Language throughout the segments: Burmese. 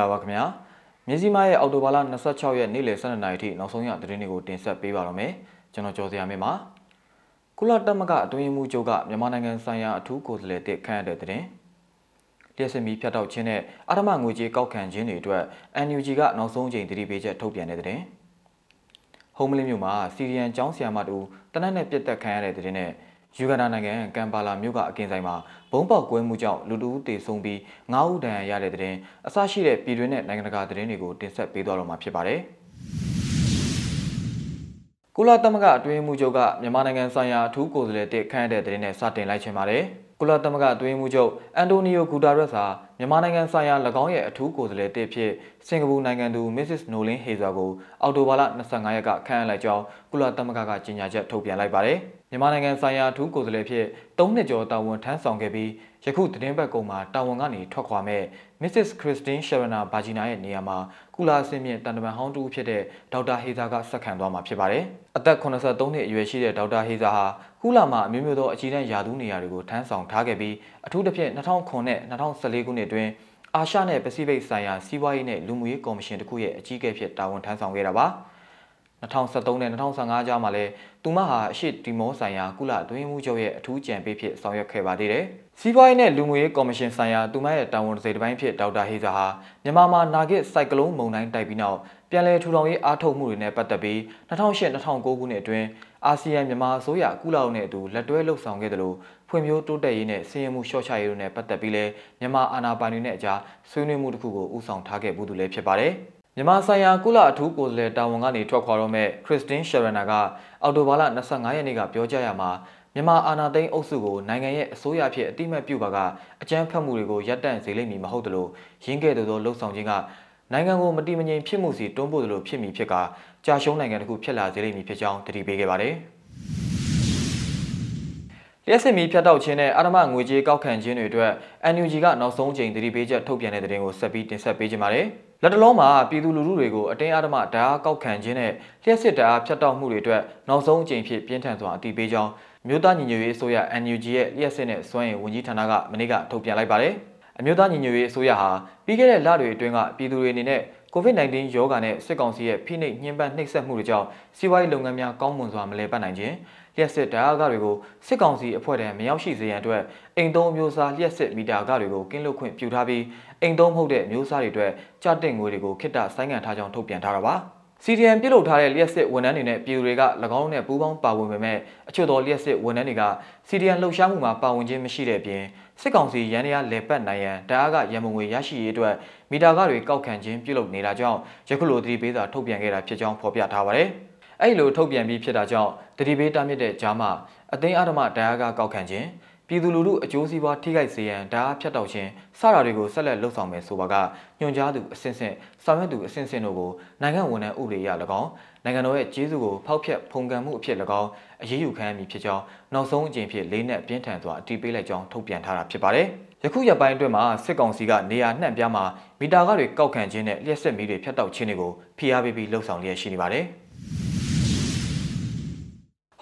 ္ဂလာပါခင်ဗျာမြစည်းမရဲ့အော်တိုဘာလ26ရက်နေ့လယ်12နာရီထိနောက်ဆုံးရသတင်းတွေကိုတင်ဆက်ပေးပါတော့မယ်ကျွန်တော်ကျော်စရာမင်းပါကုလသမဂ္ဂအတွင်းမှုချုပ်ကမြန်မာနိုင်ငံဆိုင်ရာအထူးကိုယ်စားလှယ်တစ်ခန့်ရတဲ့သတင်းလျှက်စမီဖြတ်တောက်ခြင်းနဲ့အာထမငွေကြေးကောက်ခံခြင်းတွေအတွက် NUG ကနောက်ဆုံးချိန်တတိပေးချက်ထုတ်ပြန်တဲ့သတင်းဟုံးမလင်းမြို့မှာစီရီယန်ကျောင်းဆရာမတူတနက်နဲ့ပြစ်တက်ခံရတဲ့သတင်းနဲ့ ယူဂန္ဒာနိုင်ငံကမ်ပါလာမြို့ကအကင်ဆိုင်မှာဘုံပေါက်ကွဲမှုကြောင့်လူတဦးတေဆုံးပြီး9ဦးဒဏ်ရာရတဲ့တဲ့တင်အဆရှိတဲ့ပြည်တွင်းနဲ့နိုင်ငံတကာသတင်းတွေကိုတင်ဆက်ပေးသွားတော့မှာဖြစ်ပါတယ်။ကုလသမဂ္ဂအတွင်းမှုချုပ်ကမြန်မာနိုင်ငံဆိုင်ရာအထူးကိုယ်စားလှယ်တစ်ခန့်တဲ့တဲ့တင်နဲ့စတင်လိုက်ချင်ပါတယ်။ ကုလသမဂ္ဂအတွင်းမှုချုပ်အန်တိုနီယိုဂူတာရက်စ်ဟာမြန်မာနိုင်ငံဆိုင်ရာ၎င်းရဲ့အထူးကိုယ်စားလှယ်တစ်ဖြစ်စင်ကာပူနိုင်ငံသူ Mrs. Nolan Hazer ကိုအော်တိုဘာလ25ရက်ကခန့်အပ်လိုက်ကြောင်းကုလသမဂ္ဂကကြေညာချက်ထုတ်ပြန်လိုက်ပါတယ်။မြန်မာနိုင်ငံဆိုင်ရာအထူးကိုယ်စားလှယ်ဖြစ်၃နှစ်ကျော်တာဝန်ထမ်းဆောင်ခဲ့ပြီးယခုသတင်းပတ်ကုံမှာတာဝန်ကနေထွက်ခွာမဲ့ Mrs. Christine Sharana Bajina ရဲ့နေရာမှာကုလာအဆင့်မြင့်တန်တမန်ဟောင်းတူဖြစ်တဲ့ဒေါက်တာဟေဇာကဆက်ခံသွားမှာဖြစ်ပါတယ်။အသက်83နှစ်အရွယ်ရှိတဲ့ဒေါက်တာဟေဇာဟာ ကုလာမှာအမျိုးမျိုးသောအကြီးတန်းယာသူနေရာတွေကိုထမ်းဆောင်ထားခဲ့ပြီးအထူးသဖြင့်2009နဲ့2014ခုနှစ်အတွင်းအာရှနဲ့ပစိဖိတ်ဆိုင်ရာစီးပွားရေးနဲ့လူမှုရေးကော်မရှင်တခုရဲ့အကြီးအကဲဖြစ်တာဝန်ထမ်းဆောင်ခဲ့တာပါ။2013နဲ့2015ကြားမှာလည်းသူမဟာအရှိတီမောဆိုင်ရာကုလအတွင်းမှုချုပ်ရဲ့အထူးကြံပေးဖြစ်ဆောင်ရွက်ခဲ့ပါသေးတယ်။စီးပွားရေးနဲ့လူမှုရေးကော်မရှင်ဆိုင်ရာသူမရဲ့တာဝန်တစ်စိတ်တစ်ပိုင်းဖြစ်ဒေါက်တာဟေဇာဟာမြန်မာမှာနာဂစ်စိုက်ကလုန်းမုန်တိုင်းတိုက်ပြီးနောက်ပြန်လည်ထူထောင်ရေးအားထုတ်မှုတွေနဲ့ပတ်သက်ပြီး2008-2009ခုနှစ်အတွင်း အာဆီယံမြန်မာအစိုးရကုလအုပ်နဲ့အတူလက်တွဲလှုပ်ဆောင်ခဲ့တယ်လို့ဖွံ့ဖြိုးတိုးတက်ရေးနဲ့စီးရင်မှုလျှော့ချရေးတို့နဲ့ပတ်သက်ပြီးလဲမြန်မာအာဏာပိုင်တွေနဲ့အကြားဆွေးနွေးမှုတစ်ခုကိုဦးဆောင်ထားခဲ့မှုတူလည်းဖြစ်ပါတယ်။မြန်မာဆိုင်ရာကုလအထူးကိုယ်စားလှယ်တာဝန်ကနေထွက်ခွာတော့မဲ့ခရစ်စတင်ရှယ်ရနာကအော်တိုဘာလ25ရက်နေ့ကပြောကြားရမှာမြန်မာအာဏာသိမ်းအုပ်စုကိုနိုင်ငံရဲ့အစိုးရဖြစ်အတိမတ်ပြုပါကအကြမ်းဖက်မှုတွေကိုရပ်တန့်စေလိမ့်မည်မဟုတ်သလိုရင်းခဲ့သောလှုပ်ဆောင်ခြင်းက နိုင်ငံကိုမတိမငြိမ်ဖြစ်မှုစီတွန်းပို့သလိုဖြစ်မည်ဖြစ်ကကြာရှုံးနိုင်ငံတစ်ခုဖြစ်လာစေလိမ့်မည်ဖြစ်ကြောင်းတတိပေးခဲ့ပါတယ်။လျှက်စစ်မီဖြတ်တောက်ခြင်းနဲ့အာရမငွေကြေးကောက်ခံခြင်းတွေအတွက် NUG ကနောက်ဆုံးချိန်တတိပေးချက်ထုတ်ပြန်တဲ့တဲ့တင်ကိုဆက်ပြီးတင်ဆက်ပေးကြပါမယ်။လက်တလုံးမှာပြည်သူလူထုတွေကိုအတင်းအဓမ္မဓာတ်ကောက်ခံခြင်းနဲ့လျှက်စစ်ဓာတ်ဖြတ်တောက်မှုတွေအတွက်နောက်ဆုံးအကြိမ်ဖြစ်ပြင်းထန်စွာအတိပေးကြောင်းမြို့သားညီညွတ်ရေးအစိုးရ NUG ရဲ့လျှက်စစ်နဲ့စွမ်းရည်ဝန်ကြီးဌာနကမနေ့ကထုတ်ပြန်လိုက်ပါတယ်။ အမျိုးသားညီညွတ်ရေးအစိုးရဟာပြီးခဲ့တဲ့လတွေအတွင်းကပြည်သူတွေအနေနဲ့ COVID-19 ရောဂါနဲ့စစ်ကောင်စီရဲ့ဖိနှိပ်ညှဉ်းပန်းနှိပ်စက်မှုတွေကြောင့်စီးပွားရေးလုပ်ငန်းများကောင်းမွန်စွာမလည်ပတ်နိုင်ခြင်းလျှက်စစ်ဓာတ်အားကတွေကိုစစ်ကောင်စီအဖွဲ့ထံမရောက်ရှိစေရန်အတွက်အိမ်သုံးမျိုးစားလျှက်စစ်မီတာကတွေကိုကင်းလွတ်ခွင့်ပြုထားပြီးအိမ်သုံးမဟုတ်တဲ့မျိုးစားတွေအတွက်ကြတင်ငွေတွေကိုခိတ္တဆိုင်းငံ့ထားကြောင်းထုတ်ပြန်ထားတာပါ။ CDN ပြုတ်လုထားတဲ့လျှက်စစ်ဝန်ထမ်းတွေနဲ့ပြည်သူတွေက၎င်းနဲ့ပူးပေါင်းပါဝင်ပေမဲ့အချို့သောလျှက်စစ်ဝန်ထမ်းတွေက CDN လှုပ်ရှားမှုမှာပါဝင်ခြင်းမရှိတဲ့အပြင်စစ်ကောင်စီရန်ရာလေပတ်နိုင်ရန်တအားကရန်ပုံငွေရရှိရေးအတွက်မီတာကတွေကောက်ခံခြင်းပြုလုပ်နေတာကြောင့်ယခုလိုသတိပေးစာထုတ်ပြန်ခဲ့တာဖြစ်ကြောင်းဖော်ပြထားပါတယ်။အဲ့လိုထုတ်ပြန်ပြီးဖြစ်တာကြောင့်သတိပေးတာမြစ်တဲ့ကြားမှာအသိအဓမ္မတရားကကောက်ခံခြင်း ပြည်သူလူထုအကျိုးစီးပွားထိခိုက်စေရန်ဓာတ်ဖြတ်တောက်ခြင်းစတာတွေကိုဆက်လက်လှုပ်ဆောင်မယ်ဆိုပါကညွှန်ကြားသူအစဉ်စဉ်ဆောင်ရွက်သူအစဉ်စဉ်တို့ကိုနိုင်ငံဝန်ထမ်းဥပဒေအရ၎င်းနိုင်ငံတော်ရဲ့ကျေးဇူးကိုဖောက်ဖျက်ဖုန်ကန်မှုအဖြစ်၎င်းအရေးယူခံရမည်ဖြစ်ကြောင်းနောက်ဆုံးအကြိမ်ဖြစ်လေးနက်ပြင်းထန်စွာအတည်ပြုလိုက်ကြောင်းထုတ်ပြန်ထားတာဖြစ်ပါတယ်။ယခုရက်ပိုင်းအတွင်းမှာစစ်ကောင်စီကနေရာနှံ့ပြားမှာမီတာကားတွေကောက်ခံခြင်းနဲ့လျှက်စစ်မီးတွေဖျက်တောက်ခြင်းတွေကိုဖိအားပေးပြီးလှုပ်ဆောင်လျက်ရှိနေပါတယ်။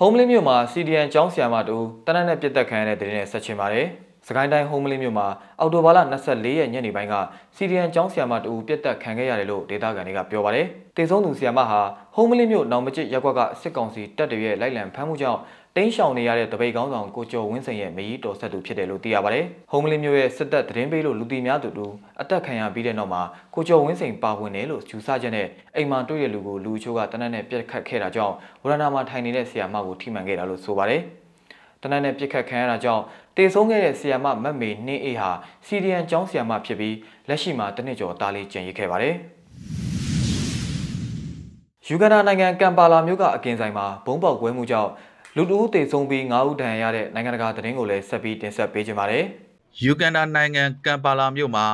ဟုံးမလင်းမြို့မှာ CDN ကျောင်းဆရာမတူတနက်နဲ့ပြစ်တက်ခံရတဲ့တဲ့နဲ့ဆက်ချင်ပါတယ်။စကိုင်းတိုင်းဟုံးမလင်းမြို့မှာအော်တိုဘာလ24ရက်ညနေပိုင်းက CDN ကျောင်းဆရာမတူပြစ်တက်ခံခဲ့ရတယ်လို့ဒေသခံတွေကပြောပါတယ်။တေဆုံးသူဆရာမဟာဟုံးမလင်းမြို့နောင်မကျစ်ရက်ကွက်ကစစ်ကောင်စီတပ်တွေရဲ့လိုက်လံဖမ်းမှုကြောင့် တင်းရှောင်နေရတဲ့တပိတ်ကောင်းဆောင်ကိုကျော်ဝင်းစိန်ရဲ့မကြီးတော်ဆက်သူဖြစ်တယ်လို့သိရပါတယ်။ဟုံးမလင်းမျိုးရဲ့စစ်တပ်သတင်းပေးလို့လူတီများသူတို့အသက်ခံရပြီးတဲ့နောက်မှာကိုကျော်ဝင်းစိန်ပါဝင်တယ်လို့ယူဆချက်နဲ့အိမ်မှာတွေ့တဲ့လူကိုလူချိုးကတနက်နဲ့ပြက်ခတ်ခဲ့တာကြောင့်ဝရဏမှာထိုင်နေတဲ့ဆီယာမကိုထိမှန်ခဲ့တာလို့ဆိုပါတယ်။တနက်နဲ့ပြစ်ခတ်ခံရတာကြောင့်တေဆုံးခဲ့တဲ့ဆီယာမမတ်မေနှင်းအေးဟာစီဒီယန်ကျောင်းဆီယာမဖြစ်ပြီးလက်ရှိမှာတနစ်ကျော်တားလေးကျန်ရစ်ခဲ့ပါတယ်။ယူဂန်ဒါနိုင်ငံကမ်ပါလာမြို့ကအကင်ဆိုင်မှာဘုံပေါက်ကွဲမှုကြောင့် လူတဦးသေဆုံးပြီး9ဦးဒဏ်ရာရတဲ့နိုင်ငံတကာသတင်းကိုလည်းဆက်ပြီးတင်ဆက်ပေးကြပါမယ်။ယူဂန်ဒါနိုင်ငံကမ်ပါလာမြို့မှာ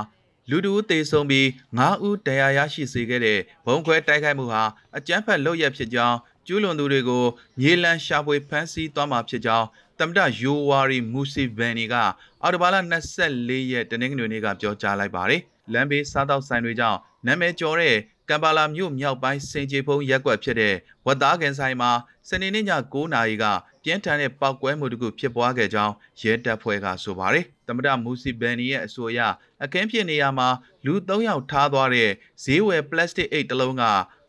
လူတဦးသေဆုံးပြီး9ဦးဒဏ်ရာရရှိစေခဲ့တဲ့ဘုံခွဲတိုက်ခိုက်မှုဟာအကြမ်းဖက်လုပ်ရဖြစ်ကြောင်းကျူးလွန်သူတွေကိုမြေလံရှာဖွေဖမ်းဆီးသွားမှာဖြစ်ကြောင်းတမ္မတယိုဝါရီမူစီဗန်နီကအော်တိုဘာလ24ရက်တနင်္ဂနွေနေ့ကပြောကြားလိုက်ပါတယ်။လမ်းဘေးစားတောက်ဆိုင်တွေကြောင့်နာမည်ကျော်တဲ့ ကမ်ပါလာမြို့မြောက်ပိုင်းစင်ကြေဖုံးရက်ကွက်ဖြစ်တဲ့ဝတ်သားကန်ဆိုင်မှာစနေနေ့ည9:00နာရီကပြင်းထန်တဲ့ပောက်ကွဲမှုတစ်ခုဖြစ်ပွားခဲ့ကြောင်းရဲတပ်ဖွဲ့ကဆိုပါတယ်သမ္မတမူစီဘန်နီရဲ့အဆိုအရအခင်းဖြစ်နေရမှာလူ၃ယောက်ထားသွားတဲ့ဈေးဝယ်ပလတ်စတစ်အိတ်တစ်လုံးက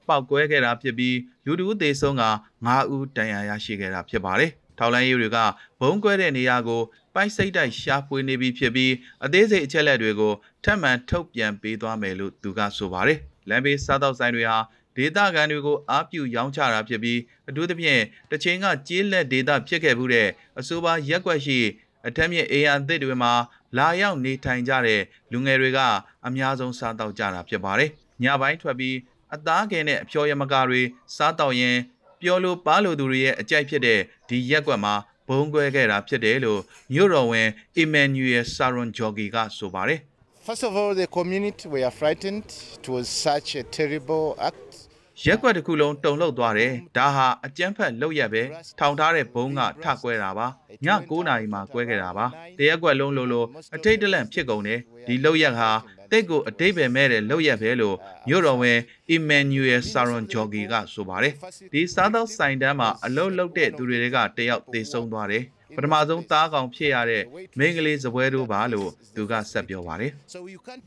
ပောက်ကွဲခဲ့တာဖြစ်ပြီးလူတူအသေးဆုံးက9ဦးတန်ရာရရှိခဲ့တာဖြစ်ပါတယ်။ထောက်လိုင်းရေးတွေကဘုံကွဲတဲ့နေရာကိုပိုက်စိတ်တိုက်ရှာဖွေနေပြီဖြစ်ပြီးအသေးစိတ်အချက်လက်တွေကိုထပ်မံထုတ်ပြန်ပေးသွားမယ်လို့သူကဆိုပါတယ်။ လမ်းဘေးစားတောက်ဆိုင်တွေဟာဒေတာကန်တွေကိုအားပြုရောင်းချတာဖြစ်ပြီးအထူးသဖြင့်တစ်ချိန်ကကြေးလက်ဒေတာဖြစ်ခဲ့မှုတဲ့အဆိုပါရက်ကွက်ရှိအထက်မြင့်အေးရန်အသစ်တွေမှာလာရောက်နေထိုင်ကြတဲ့လူငယ်တွေကအများဆုံးစားတောက်ကြတာဖြစ်ပါတယ်။ညပိုင်းထွက်ပြီးအသားကင်နဲ့အဖျော်ရမကာတွေစားတောက်ရင်ပျော်လို့ပါလို့သူတွေရဲ့အကြိုက်ဖြစ်တဲ့ဒီရက်ကွက်မှာဘုံကွဲခဲ့တာဖြစ်တယ်လို့မြို့တော်ဝင်အီမန်နျူရယ်ဆာရွန်ဂျော်ဂီကဆိုပါတယ် First of all, the community were frightened. It was such a terrible act. ရက်ကွက်တစ်ခုလုံးတုန်လှုပ်သွားတယ်ဒါဟာအကြမ်းဖက်လုပ်ရက်ပဲထောင်ထားတဲ့ဘုံကထကွဲတာပါည9နာရီမှာကွဲခဲ့တာပါတရက်ကွက်လုံးလို့လို့အထိတ်တလန့်ဖြစ်ကုန်တယ်ဒီလုပ်ရက်ဟာတိတ်ကိုအတိတ်ပဲမဲ့တဲ့လုပ်ရက်ပဲလို့မြို့တော်ဝင်အီမန်နျူရယ်ဆာရွန်ဂျော်ဂီကဆိုပါတယ်ဒီစားသောက်ဆိုင်တန်းမှာအလုပ်လုပ်တဲ့သူတွေကတယောက်သေဆုံးသွားတယ် ပထမဆုံးသားကောင်ဖြစ်ရတဲ့မိန်းကလေးစပွဲတို့ပါလို့သူကဆက်ပြောပါတယ် So you can't.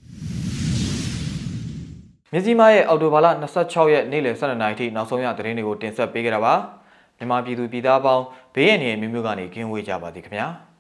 မြစည်းမရဲ့အော်တိုဘာလ26ရက်နေ့လယ်12နာရီထိနောက်ဆုံးရသတင်းတွေကိုတင်ဆက်ပေးကြတာပါမြန်မာပြည်သူပြည်သားပေါင်းဘေးရန်တွေမျိုးမျိုးကနေကင်းဝေးကြပါသည်ခင်ဗျာ။